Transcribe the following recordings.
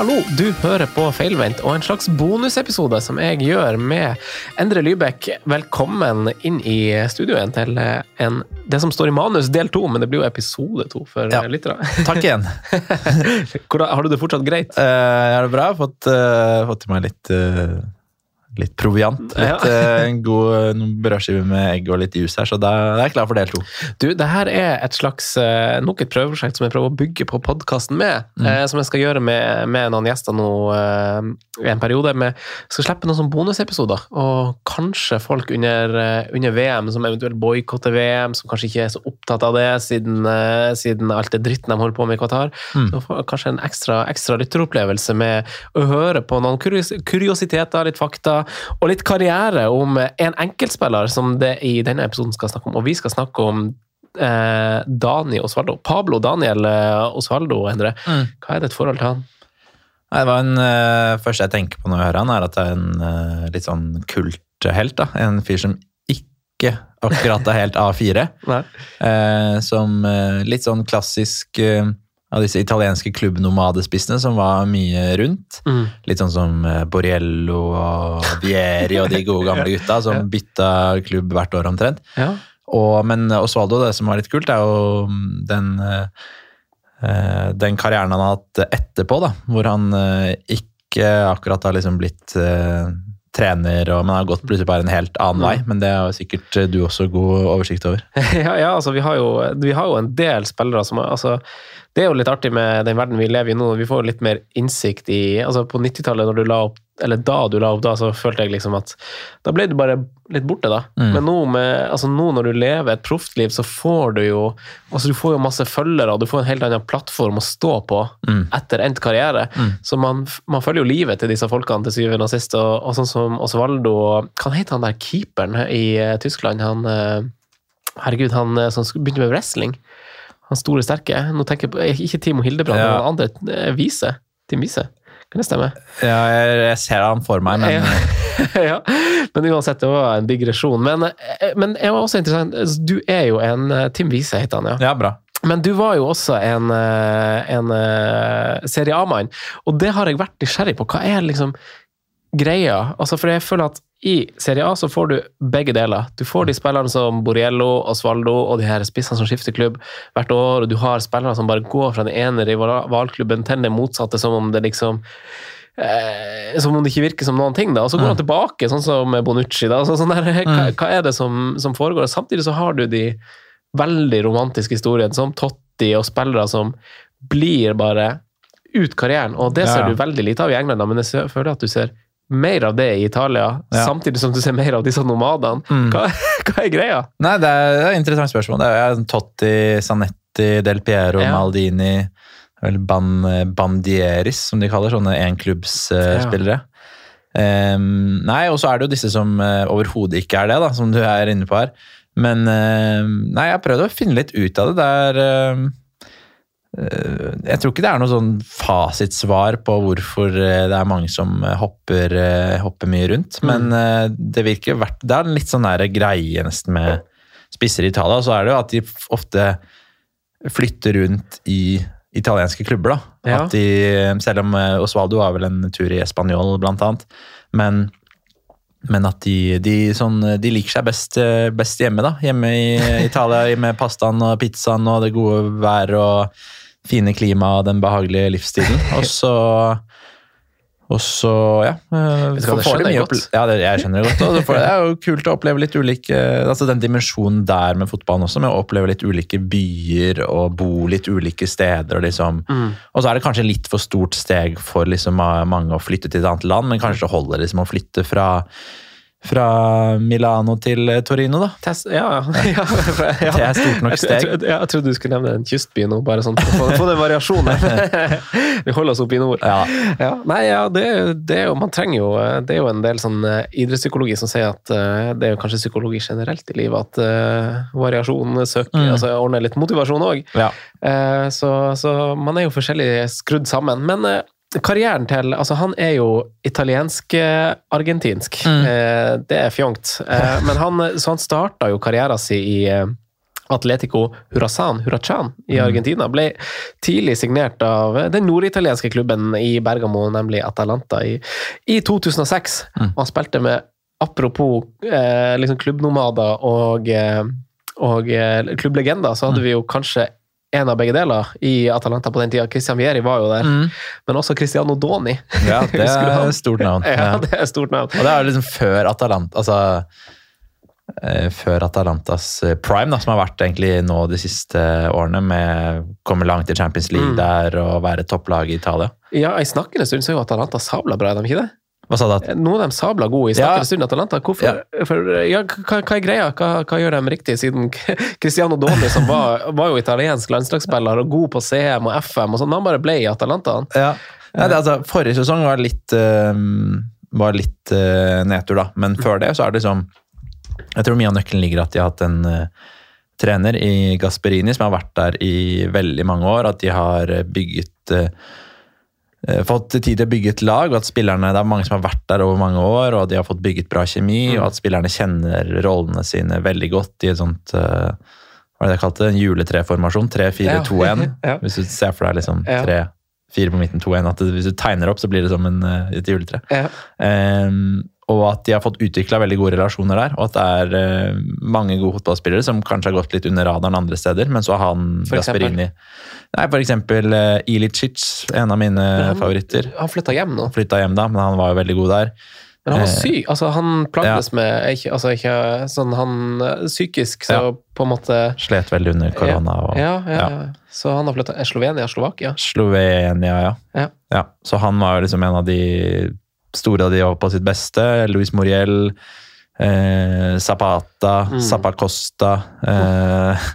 Hallo, du hører på Feilvendt og en slags bonusepisode som jeg gjør med Endre Lybekk. Velkommen inn i studioet til en, det som står i manus, del to, men det blir jo episode to for Ja. lyttere. Takk igjen. Hvordan, har du det fortsatt greit? Uh, jeg har det bra. Fått, uh, fått til meg litt, uh, litt proviant. Litt, ja. en god uh, noen brødskiver med egg og litt juice her, så da er jeg klar for del to. Du, det her er et slags eh, nok et prøveprosjekt som jeg prøver å bygge på podkasten med. eh, som jeg skal gjøre med, med noen gjester nå eh, i en periode. Med, skal slippe noen sånne bonusepisoder. Og kanskje folk under, eh, under VM som eventuelt boikotter VM, som kanskje ikke er så opptatt av det siden, eh, siden alt det dritten de holder på med i Qatar. Mm. Så får kanskje en ekstra, ekstra lytteropplevelse med å høre på noen kurios kuriositeter, litt fakta, og litt karriere om en enkeltspiller som det i denne episoden skal snakke om. Og vi skal snakke om eh, Dani Osvaldo. Pablo Daniel eh, Osvaldo, Endre. Mm. Hva er det et forhold til han? Nei, det var en, uh, første jeg tenker på når jeg hører han, er at det er en uh, litt sånn kulthelt. da. En fyr som ikke akkurat er helt A4. Nei. Eh, som litt sånn klassisk eh, av disse italienske klubbnomadespissene som var mye rundt. Mm. Litt sånn som eh, Borriello og Vieri og de gode gamle gutta som bytta klubb hvert år omtrent. Ja. Og, men Osvaldo, det som var litt kult, er jo den, eh, den karrieren han har hatt etterpå, da, hvor han eh, ikke akkurat har liksom blitt eh, trener, og, man har gått plutselig bare en helt annen vei. Men det har sikkert eh, du også god oversikt over. ja, ja, altså vi har, jo, vi har jo en del spillere som altså, Det er jo litt artig med den verden vi lever i nå. Vi får jo litt mer innsikt i altså På 90-tallet, når du la opp eller da du la opp da, så følte jeg liksom at Da ble du bare litt borte, da. Mm. Men nå, med, altså nå når du lever et proftliv så får du jo altså du får jo masse følgere, og du får en helt annen plattform å stå på Mm. etter endt karriere. Mm. Så man, man følger jo livet til disse folkene til syvende og sist. Og, og sånn som Osvaldo Hva heter han der keeperen i uh, Tyskland? Han uh, Herregud, han uh, som begynte med wrestling. Han store, sterke. Nå tenker jeg på, Ikke Timo Hildebrand, Ja. men han andre. Vise. Tim Vise. Kan det stemme? Ja, jeg, jeg ser han for meg, men Ja. Men uansett, det var en digresjon. Men, eh, men jeg var også interessant Du er jo en eh, Tim Vise, heter han, ja. ja, bra. Men du var jo også en, eh, en Serie A-mann, og det har jeg vært nysgjerrig på. Hva er liksom greia? Altså, for jeg føler at i Serie A så får du begge deler. Du får de spillerne som Borriello, Osvaldo og de her spissene som skifter klubb hvert år, og du har spillere som bare går fra den ene rivalklubben til den motsatte, som om det liksom eh, Som om det ikke virker som noen ting, da. Og så går han tilbake, sånn som Bonucci. da. så, sånn der, hva, hva er det som, som foregår? Samtidig så har du de veldig romantiske historiene, som Totti og spillere som blir bare ut karrieren. Og det ser du veldig lite av i England, da, men jeg føler at du ser mer av det i Italia, Ja. samtidig som du ser mer av disse nomadene. Mm. Hva, hva er greia? Nei, det er, det et interessant spørsmål. Det er Totti, Sanetti, Del Piero, Ja. Maldini Vel ban, Bandieris, som de kaller sånne enklubbsspillere. Um, nei, og så er det jo disse som uh, overhodet ikke er det, da, som du er inne på her. Men uh, nei, jeg har prøvd å finne litt ut av det. Det er eh, Jeg tror ikke det er noe sånn fasitsvar på hvorfor eh, det er mange som eh, hopper, eh, hopper mye rundt. Men eh, det virker verdt Det er en litt sånn greie nesten med spisser i Italia. Og så er det jo at de ofte flytter rundt i italienske klubber. da. Ja. At de, selv om eh, Osvaldo var vel en tur i Español, blant annet. Men men at de, de, sånn, de liker seg best, eh, best hjemme, da. Hjemme i Italia med pastaen og pizzaen og det gode været og fine klimaet den behagelige livsstilen. Og så og så, ja eh, Vet du hva, det skjønner jeg godt. Ja, det, jeg skjønner det godt. Det, får, det er jo kult å oppleve litt ulike altså Den dimensjonen der med fotballen også, med å oppleve litt ulike byer og bo litt ulike steder. Og liksom Mm. og så er det kanskje litt for stort steg for liksom mange å flytte til et annet land, men kanskje det holder liksom å flytte fra, fra Milano til eh, Torino, da. Test, ja, ja, ja. Det er stort nok Jeg, steg. jeg, jeg, jeg trodde du skulle nevne en kystby nå, bare sånn for å få, få den variasjonen. Vi holder oss oppe i nord. Ja. Ja, nei, ja, det, det jo, man trenger jo Det er jo en del sånn eh, idrettspsykologi som sier at eh, det er jo kanskje psykologi generelt i livet, at uh, variasjon søker, Mm. altså ordner litt motivasjon òg. ja. så, så man er jo forskjellig skrudd sammen. Men eh, karrieren til Altså, han er jo italiensk-argentinsk. Mm. Eh, det er fjongt. Eh, men han, så han starta jo karrieren sin i eh, Atletico Huracan, Huracan i Mm. Argentina ble tidlig signert av den norditalienske klubben i Bergamo, nemlig Atalanta, i, i 2006. Mm. Han spilte med, apropos eh, liksom klubbnomader og, eh, og eh, klubblegender, så Mm. hadde vi jo kanskje en av begge deler i Atalanta på den tida. Christian Vieri var jo der, men også Cristiano Doni. Ja, det er et stort navn. Ja, det er stort navn. Og det er liksom før Atalanta Altså eh, før Atalantas eh, prime, da, som har vært egentlig nå de siste årene, med å komme langt i Champions League Mm. der og være topplag i Italia. Ja, I snakkende stund så er jo Atalanta sabla bra, er de ikke det? Hva sa du? Noen Nå er de sabla gode i Ja. snakkende stund, Atalanta. Hvorfor? For, ja, hva, hva er greia? Hva, hva gjør de riktig, siden Cristiano Doni, som var, var jo italiensk landslagsspiller og god på CM og FM, og sånn, han bare ble i Atalanta? Ja. Ja. Det, altså, forrige sesong var litt, uh, var litt uh, nedtur, da. Men før det så er det liksom Jeg tror mye av nøkkelen ligger at de har hatt en uh, trener i Gasperini som har vært der i veldig mange år. At de har eh, bygget eh, eh, Fått tid til å bygge et lag, og at spillerne, det er mange som har vært der over mange år, og de har fått bygget bra kjemi, Mm. og at spillerne kjenner rollene sine veldig godt i et sånt uh, Hva er det jeg kalte? En juletreformasjon? 3-4-2-1. Ja. Hvis du ser for deg liksom Ja. tre, fire på midten, to igjen. At det, hvis du tegner opp, så blir det som en, eh, et juletre. Ja. Ehm, og at de har fått utvikla veldig gode relasjoner der. Og at det er uh, mange gode fotballspillere som kanskje har gått litt under radaren andre steder, men så har han For? Gasperini Nei, for eksempel uh, Ilicic, en av mine han- favoritter. Han flytta hjem nå. Flytta hjem da, men han var jo veldig god der. Men han var Eh, syk. Altså, han plagdes med ikke, altså, ikke sånn han Psykisk, så Ja. på en måte Slet veldig under korona. og ja, ja, ja. ja. Så han har flytta Slovenia, Slovakia? Slovenia, ja. Ja. ja. Så han var jo liksom en av de store av de var på sitt beste. Luis Moriel, eh, Zapata, Mm. Zappacosta. Eh,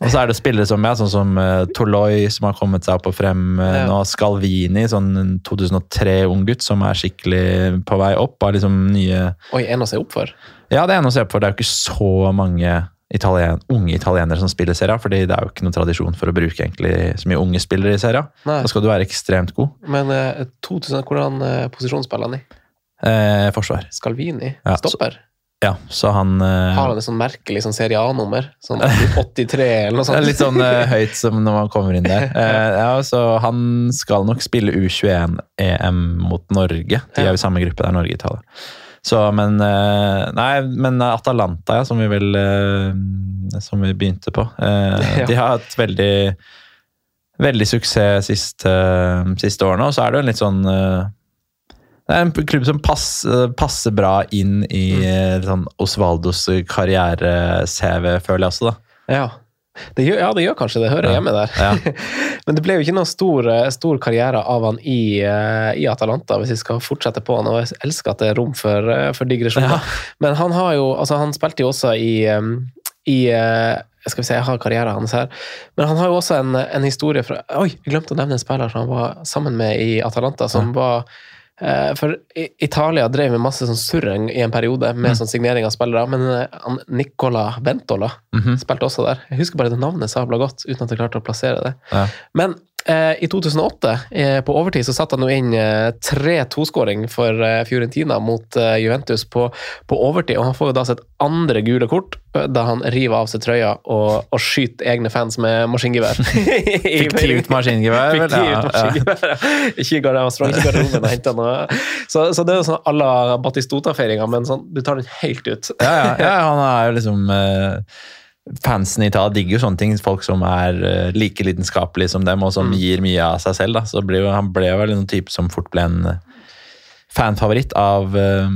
og så er det spillere som jeg, sånn som eh, Toloi, som har kommet seg opp og frem eh, Ja. nå. Scalvini, sånn 2003-unggutt som er skikkelig på vei opp. Har liksom nye Oi, en å se opp for. Ja, det er en å se opp for det er jo ikke så mange italien, unge italienere som spiller serien. Fordi det er jo ikke noen tradisjon for å bruke egentlig så mye unge spillere i serien. Nei. Da skal du være ekstremt god. Men eh, 2000, hvordan eh, posisjon spiller han i? Eh, forsvar. Scalvini? Ja, så- Stopper? Ja, så han eh, Har han et sånn merkelig sånn Serie A-nummer? Sånn 83 eller noe sånt? litt sånn eh, høyt som når man kommer inn der. Eh, ja, så han skal nok spille U21-EM mot Norge. De er jo i samme gruppe der, Norge og Italia. Så, men eh, Nei, men Atalanta, ja, som vi vel eh, Som vi begynte på. Eh, De har hatt veldig Veldig suksess siste, siste årene, og så er det jo en litt sånn det er en klubb som passer, passer bra inn i mm. sånn Osvaldos karriere-CV, føler jeg også. da. Ja. Det gjør, ja, det gjør kanskje det. Hører Ja. hjemme der. Ja. Men det ble jo ikke noen stor, eh, stor karriere av han i, eh, i Atalanta, hvis vi skal fortsette på han. Og jeg elsker at det er rom for, eh, for digresjoner. Ja. Men han har jo Altså, han spilte jo også i, i skal vi se, jeg har karrieren hans her. Men han har jo også en, en historie fra Oi, jeg glemte å nevne en spiller som han var sammen med i Atalanta, som var For Italia drev med masse sånn surring i en periode med Mm. sånn signering av spillere, men eh, Nicola Ventola Mhm. spilte også der. Jeg husker bare det navnet sabla godt, uten at jeg klarte å plassere det. Ja. Men eh, i 2008, eh, på overtid, så satte han jo inn eh, tre toskåring for eh, Fiorentina mot eh, Juventus på, på overtid, og han får jo da sitt andre gule kort eh, da han river av seg trøya og, og skyter egne fans med maskingevær. Fiktivt maskingevær, vel? Fiktivt Ja, ja. maskingevær, ja. Ikke i garderoben, og hentet noe. Så, så det er jo sånn à la Batistota-feiringa, men sånn, du tar den helt ut. Ja, ja, ja, han er jo liksom eh, Fansen i Italia digger jo sånne ting. Folk som er eh, like lidenskapelige som dem, og som Mm. gir mye av seg selv. Da. Så ble han ble vel en type som fort ble en eh, fanfavoritt av eh,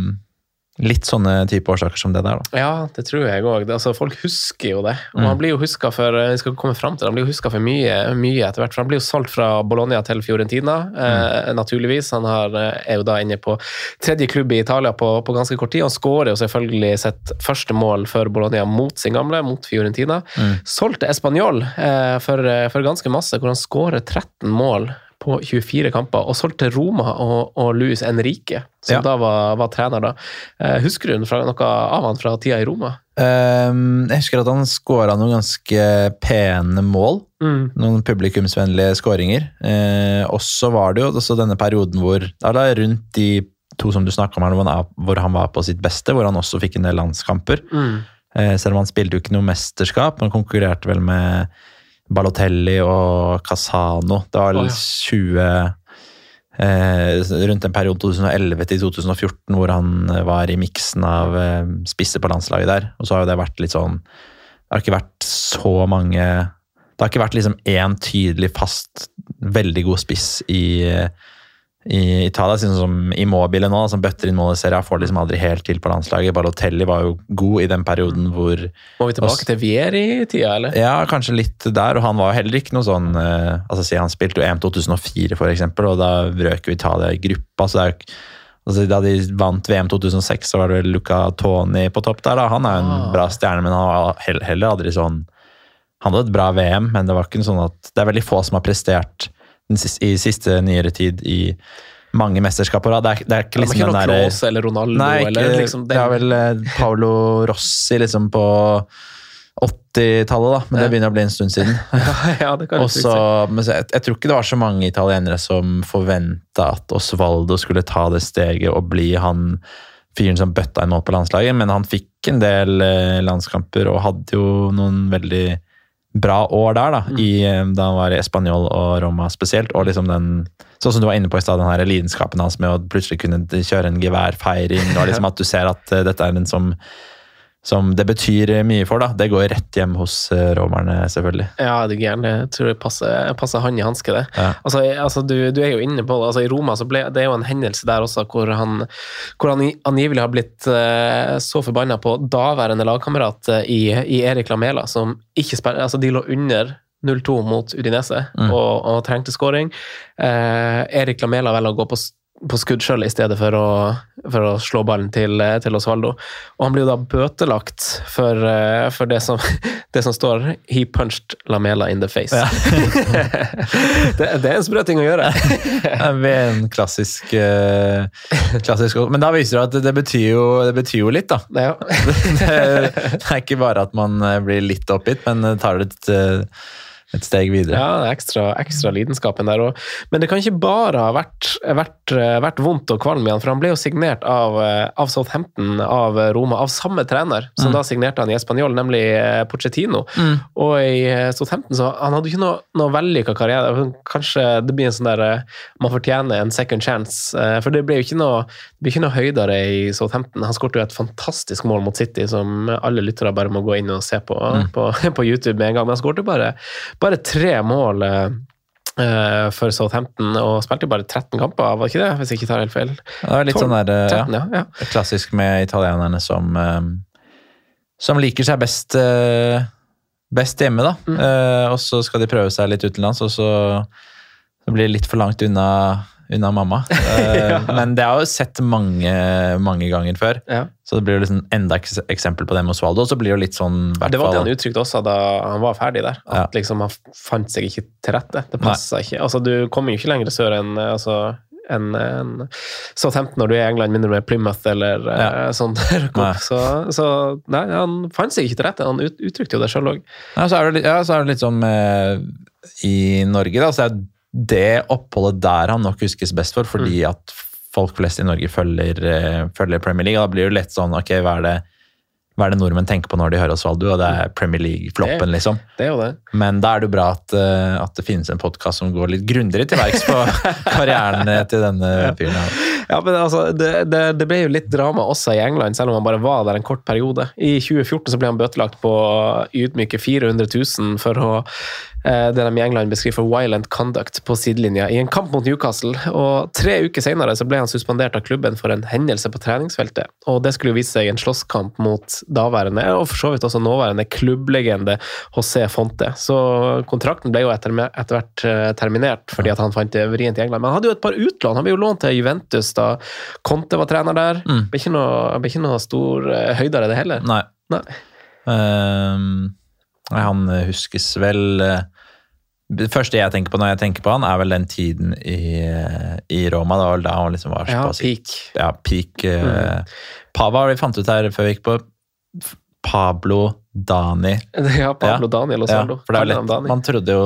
litt sånne type årsaker som det der. Da. Ja, det tror jeg òg. Altså, folk husker jo det. Og Mm. han blir jo huska for jeg skal komme frem til, han blir jo huska for mye, mye etter hvert. For han blir jo solgt fra Bologna til Fiorentina, eh, naturligvis. Han har, eh, er jo da inne på tredje klubb i Italia på, på ganske kort tid. Han skårer jo selvfølgelig sitt første mål for Bologna mot sin gamle, mot Fiorentina. Mm. Solgt til Español eh, for, eh, for ganske masse, hvor han skårer 13 mål på 24 kamper, og solgte Roma og, og Luis Enrique, som Ja. da var, var trener da. Eh, husker du noe av han fra tida i Roma? Um, jeg husker at han skåra noen ganske pene mål. Noen publikumsvennlige skåringer. Uh, og så var det jo også denne perioden hvor da rundt de to som du snakka om hvor han- var på sitt beste, hvor han også fikk en del landskamper. Mm. Eh, selv om han spilte jo ikke noe mesterskap. Han konkurrerte vel med Balotelli og Casano. Det var Å, ja. 20 eh, Rundt en periode 2011 til 2014 hvor han eh, var i miksen av eh, spisser på landslaget der. Og så har jo det vært litt sånn Det har ikke vært så mange Det har ikke vært liksom én tydelig, fast, veldig god spiss i i Italia, sånn som Immobile nå, som bøtter inn mål i serien, får liksom aldri helt til på landslaget. Balotelli var jo god i den perioden hvor Må vi tilbake til Vieri-tida, eller? Ja, kanskje litt der, og han var jo heller ikke noe sånn eh, altså si Han spilte jo EM 2004, for eksempel, og da røk jo Italia i gruppa. så det er jo altså Da de vant VM 2006, så var det vel Luca Toni på topp der. da, Han er jo en Ah. bra stjerne, men han var heller aldri sånn Han hadde et bra VM, men det var ikke sånn at det er veldig få som har prestert i siste nyere tid i mange mesterskap på rad. Det det er ikke liksom ikke den derre eller Ronaldo Nei, ikke, eller liksom det er vel eh, Paolo Rossi liksom på 80-tallet, da. Men Ja. det begynner å bli en stund siden. ja, det kan Også, men så jeg, jeg tror ikke det var så mange italienere som forventa at Osvaldo skulle ta det steget og bli han fyren som bøtta inn mål på landslaget, men han fikk en del eh, landskamper og hadde jo noen veldig bra år der, da, Mm. i, eh, da han var i Español og Roma spesielt. Og liksom den, sånn som du var inne på i stad, den her lidenskapen hans med å plutselig kunne kjøre en geværfeiring, og liksom at du ser at eh, dette er en som som det betyr mye for. da. Det går rett hjem hos eh, romerne, selvfølgelig. Ja, det er gæren. Jeg tror det passer, passer han i hanske, det. Ja. Altså, altså du, du er jo inne på det. Altså, I Roma så ble det er jo en hendelse der også hvor han, hvor han angivelig har blitt uh, så forbanna på daværende lagkamerat eh, i, i Erik Lamela, som ikke spiller Altså, de lå under 0-2 mot Udinese Mm. og, og trengte scoring. Uh, Erik Lamela velger å gå på, på skudd sjøl i stedet for å, for å slå ballen til, eh, til Osvaldo. Og han blir jo da bøtelagt for, eh, for det, som, det som står 'He punched Lamela in the face'. Ja. det, det er en sprø ting å gjøre. Ved en klassisk, eh, klassisk Men da viser det at det betyr jo, det betyr jo litt, da. Ja. Det er, ikke bare at man blir litt oppgitt, men tar det et, et steg videre. Ja, det er ekstra, ekstra lidenskapen der òg. Men det kan ikke bare ha vært, vært, vært vondt og kvalm i han, for han ble jo signert av, av Southampton, av Roma, av samme trener som Mm. da signerte han i Español, nemlig eh, Pochettino. Mm. Og i eh, Southampton så han hadde ikke noe, noe vellykka karriere. Kanskje det blir en sånn der eh, man fortjener en second chance. eh, For det ble jo ikke noe, det ble ikke noe høydere i Southampton. Han skåret jo et fantastisk mål mot City, som alle lyttere bare må gå inn og se på, Mm. på, på YouTube med en gang. Men han skåret bare, bare tre mål. uh, eh, for Southampton, og spilte jo bare 13 kamper, var det ikke det? Hvis jeg ikke tar helt feil. Det er litt sånn der, eh, 13, ja. ja. ja, klassisk med italienerne som, uh, som liker seg best, uh, best hjemme, da. Mm. Eh, Og så skal de prøve seg litt utenlands, og så, så blir det litt for langt unna, unna mamma. Eh, Ja. Men det har jeg jo sett mange, mange ganger før. ja. Så det blir jo liksom enda et eksempel på det med Osvaldo. Så blir det jo litt sånn hvert Det var det han uttrykte også da han var ferdig der. At Ja. liksom han fant seg ikke til rette. Det passa ikke. Altså, du kommer jo ikke lenger sør enn eh, altså, enn enn Southampton når du er i England, mindre med Plymouth eller eh, sånn. der. Nei. Så, så nei, han fant seg ikke til rette. Han ut, uttrykte jo det sjøl òg. Ja, så er det, ja, så er det litt sånn med i Norge, da. Så er det oppholdet der han nok huskes best for, fordi Mm. at folk flest i Norge følger, eh, følger Premier League. Da blir det lett sånn Ok, hva er det, hva er det nordmenn tenker på når de hører Osvaldo? Og det er Premier League-floppen, liksom. Det er jo det. Men da er det jo bra at, eh, at det finnes en podkast som går litt grundigere til verks på karrieren eh, til denne fyren. Ja, men altså, det, det, det ble jo litt drama også i England, selv om han bare var der en kort periode. I 2014 så ble han bøtelagt på ydmyke 400 000 for å det de i England beskriver for violent conduct på sidelinja i en kamp mot Newcastle. Og Tre uker senere så ble han suspendert av klubben for en hendelse på treningsfeltet. Og Det skulle jo vise seg en slåsskamp mot daværende, og for så vidt også nåværende, klubblegende José Fonte. Så kontrakten ble jo etter, etter hvert eh, terminert fordi at han fant det vrient i England. Men han hadde jo et par utlån. Han ble jo lånt til Juventus da Conte var trener der. Mm. Ble ikke noe, ble ikke noe stor eh, høydere, det heller. Nei. Nei. Um, han huskes vel eh, Det første jeg tenker på når jeg tenker på han, er vel den tiden i, eh, i Roma. Det var vel da han liksom var Ja, såpass peak. ja, peak. mm. Pa, hva var vi fant ut her før vi gikk på? Pablo Dani. Ja, Pablo Ja. Daniel og Ja, for det er Kaller lett, man trodde jo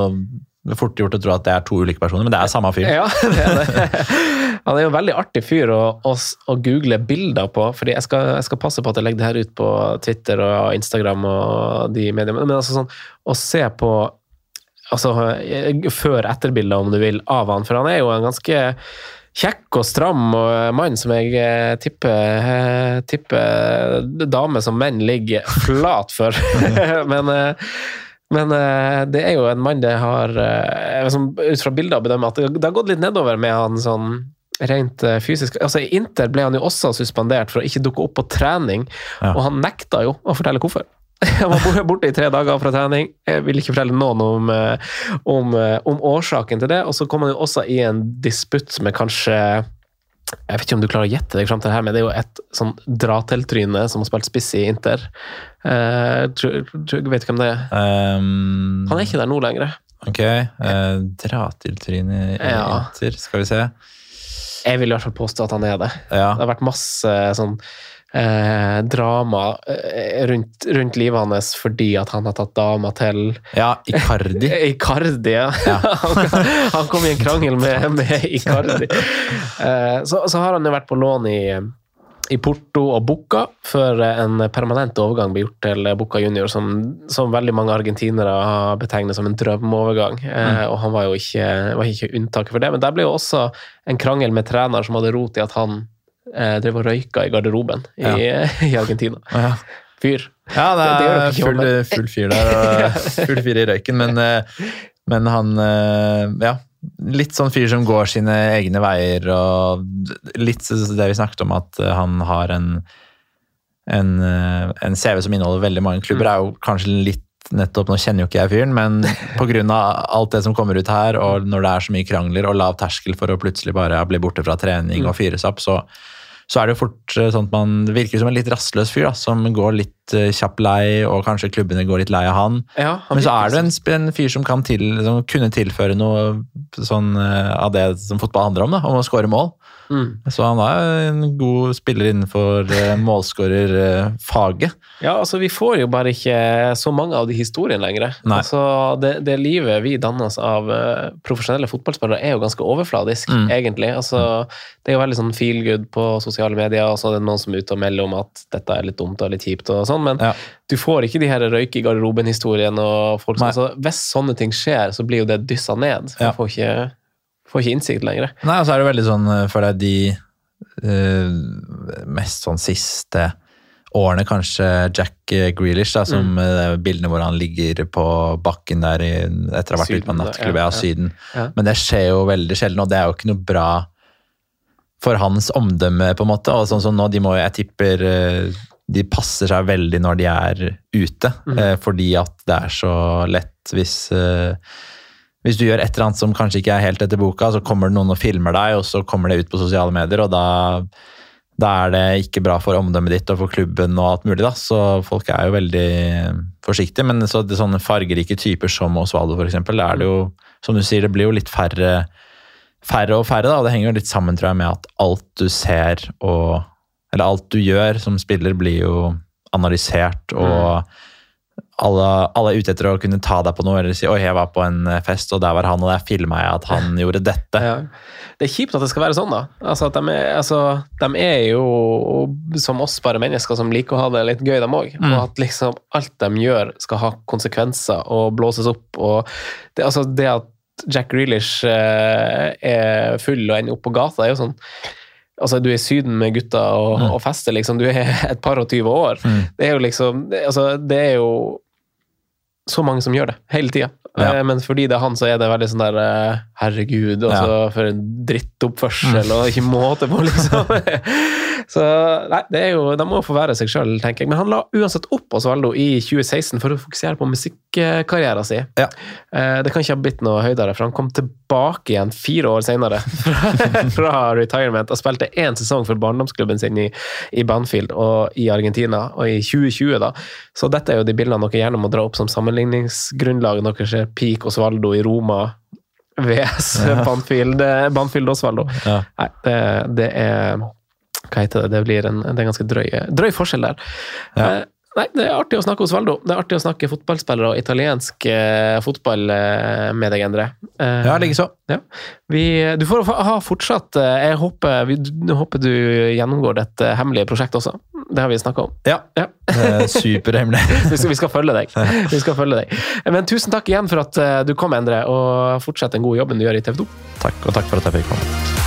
det er fort gjort å tro at det er to ulike personer, men det er samme fyr. Ja, det er det. Han er jo en veldig artig fyr å, å, å google bilder på. fordi jeg skal, jeg skal, passe på at jeg legger det her ut på Twitter og Instagram og de mediene. Men altså sånn, å se på altså, før-etterbilder, om du vil, av han. For han er jo en ganske kjekk og stram mann som jeg eh, tipper, eh, tipper damer som menn ligger flat for. men eh, men det er jo en mann det har som, Ut fra bilder bedømmer at det, har gått litt nedover med han sånn rent fysisk. Altså I Inter ble han jo også suspendert for å ikke dukke opp på trening, ja. og han nekta jo å fortelle hvorfor. Han var borte i tre dager fra trening. Jeg vil ikke fortelle noen om, om, om årsaken til det. Og så kom han jo også i en disputt med kanskje jeg vet ikke om du klarer å gjette deg fram til det her, men det er jo et sånn dra-til-tryne som har spilt spiss i Inter. Uh, tror, tror, vet du hvem det er? Um, Han er ikke der nå lenger. Ok. Uh, dra-til-tryne i ja. Inter, skal vi se. Jeg vil i hvert fall påstå at han er det. Ja. Det har vært masse sånn eh, drama eh, rundt, rundt, livet hans fordi at han har tatt dama til Ja, Icardi. Icardi, ja. ja. han, kom i en krangel med, med Icardi. Eh, så, så, har han jo vært på lån i, i Porto og Bucca før en permanent overgang ble gjort til Bucca junior, som, som veldig mange argentinere har betegnet som en drømmeovergang. Eh, mm. og han var jo ikke, var ikke unntaket for det. Men der ble jo også en krangel med trener som hadde rot i at han drev og røyka i garderoben i, ja. i Argentina. Ja. Fyr. Ja, det er, det det full, full, fyr der, full fyr i røyken, men, eh, men han eh, Ja. Litt sånn fyr som går sine egne veier, og litt det vi snakket om, at han har en, en, eh, en CV som inneholder veldig mange klubber, mm. er jo kanskje litt nettopp, Nå kjenner jo ikke jeg fyren, men pga. alt det som kommer ut her, og når det er så mye krangler og lav terskel for å plutselig bare bli borte fra trening og mm. fyres opp, så, så er det jo fort eh, sånn at man virker som en litt rastløs fyr, da, som går litt uh, kjapp lei, og kanskje klubbene går litt lei av han. Ja, han men så er det en, en fyr som kan til, som kunne tilføre noe sånn, uh, av det som fotball handler om, da, om å skåre mål. Mm. Så han er en god spiller innenfor uh, målskårerfaget. Ja, altså vi får jo bare ikke så mange av de historiene lenger. Altså, det, det, livet vi dannes av uh, profesjonelle fotballspillere, er jo ganske overfladisk, mm. egentlig. Altså, det er jo veldig sånn feel good på sosiale medier, og så er det noen som er ute og melder om at dette er litt dumt og litt kjipt og sånn, men ja. du får ikke de her røyke i garderoben-historiene og folk som altså, Hvis sånne ting skjer, så blir jo det dyssa ned. Ja. får ikke Får ikke innsikt lenger. Nei, og så er det veldig sånn eh, for deg de uh, mest sånn siste årene, kanskje Jack Grealish, da, som mm. bildene hvor han ligger på bakken der i, etter å ha vært ute på nattklubb ja, ja, Syden. Ja. Men det skjer jo veldig sjelden, og det er jo ikke noe bra for hans omdømme, på en måte. Og sånn som nå, de må jeg tipper de passer seg veldig når de er ute, mm. fordi at det er så lett hvis hvis du gjør et eller annet som kanskje ikke er helt etter boka, så kommer det noen og filmer deg, og så kommer det ut på sosiale medier, og da, da er det ikke bra for omdømmet ditt og for klubben og alt mulig, da. Så folk er jo veldig forsiktige. Men så det sånne fargerike typer som Osvaldo, f.eks., er det jo, som du sier, det blir jo litt færre, færre og færre, da. Og det henger jo litt sammen, tror jeg, med at alt du ser og Eller alt du gjør som spiller, blir jo analysert og mm alle, alle, er ute etter å kunne ta deg på noe eller si 'oi, jeg var på en eh, fest, og der var han, og der filma jeg at han gjorde dette'. Ja. Det er kjipt at det skal være sånn, da. Altså, de, er, altså, de, er, jo som oss bare mennesker som liker å ha det litt gøy, de òg. Mm. Og at liksom alt de gjør skal ha konsekvenser og blåses opp. og Det, altså, det at Jack Grealish eh, er full og ender opp på gata, er jo sånn Altså, du er i Syden med gutta og, mm. og fester, liksom. Du er et par og tyve år. Mm. Det er jo liksom altså, Det er jo så mange som gjør det, hele tida. Ja. Eh, men fordi det er han, så er det veldig sånn der eh, Herregud, altså, ja. for en drittoppførsel, mm. og ikke måte på, liksom. så nei, det er jo, de må få være seg sjøl, tenker jeg. Men han la uansett opp Osvaldo i 2016 for å fokusere på musikkarrieren sin. Ja. Eh, det kan ikke ha blitt noe høydere, for han kom tilbake igjen fire år senere fra, fra retirement og spilte én sesong for barndomsklubben sin i, i Banfield og i Argentina, og i 2020, da. Så dette er jo de bildene dere gjerne må dra opp som sammenligningsgrunnlag når dere ser Peak Osvaldo i Roma VS ja. Banfield, Banfield Osvaldo. Ja. Nei, det, det, er Hva heter det? Det blir en, det er en ganske drøy, drøy forskjell der. Ja. Eh, Nei, det er artig å snakke Osvaldo. Det er artig å snakke fotballspillere og italiensk eh, fotball eh, med deg, Endre. Eh, Ja, likeså. vi, du får ha fortsatt eh, Jeg håper, vi, håper du gjennomgår dette hemmelige prosjektet også. Det har vi snakka om. Ja. Ja. er Superhemmelig. Vi skal, vi skal følge deg. Vi skal følge deg. Men tusen takk igjen for at eh, du kom, Endre, og fortsett den gode jobben du gjør i TV 2. Takk, og takk for at jeg fikk komme.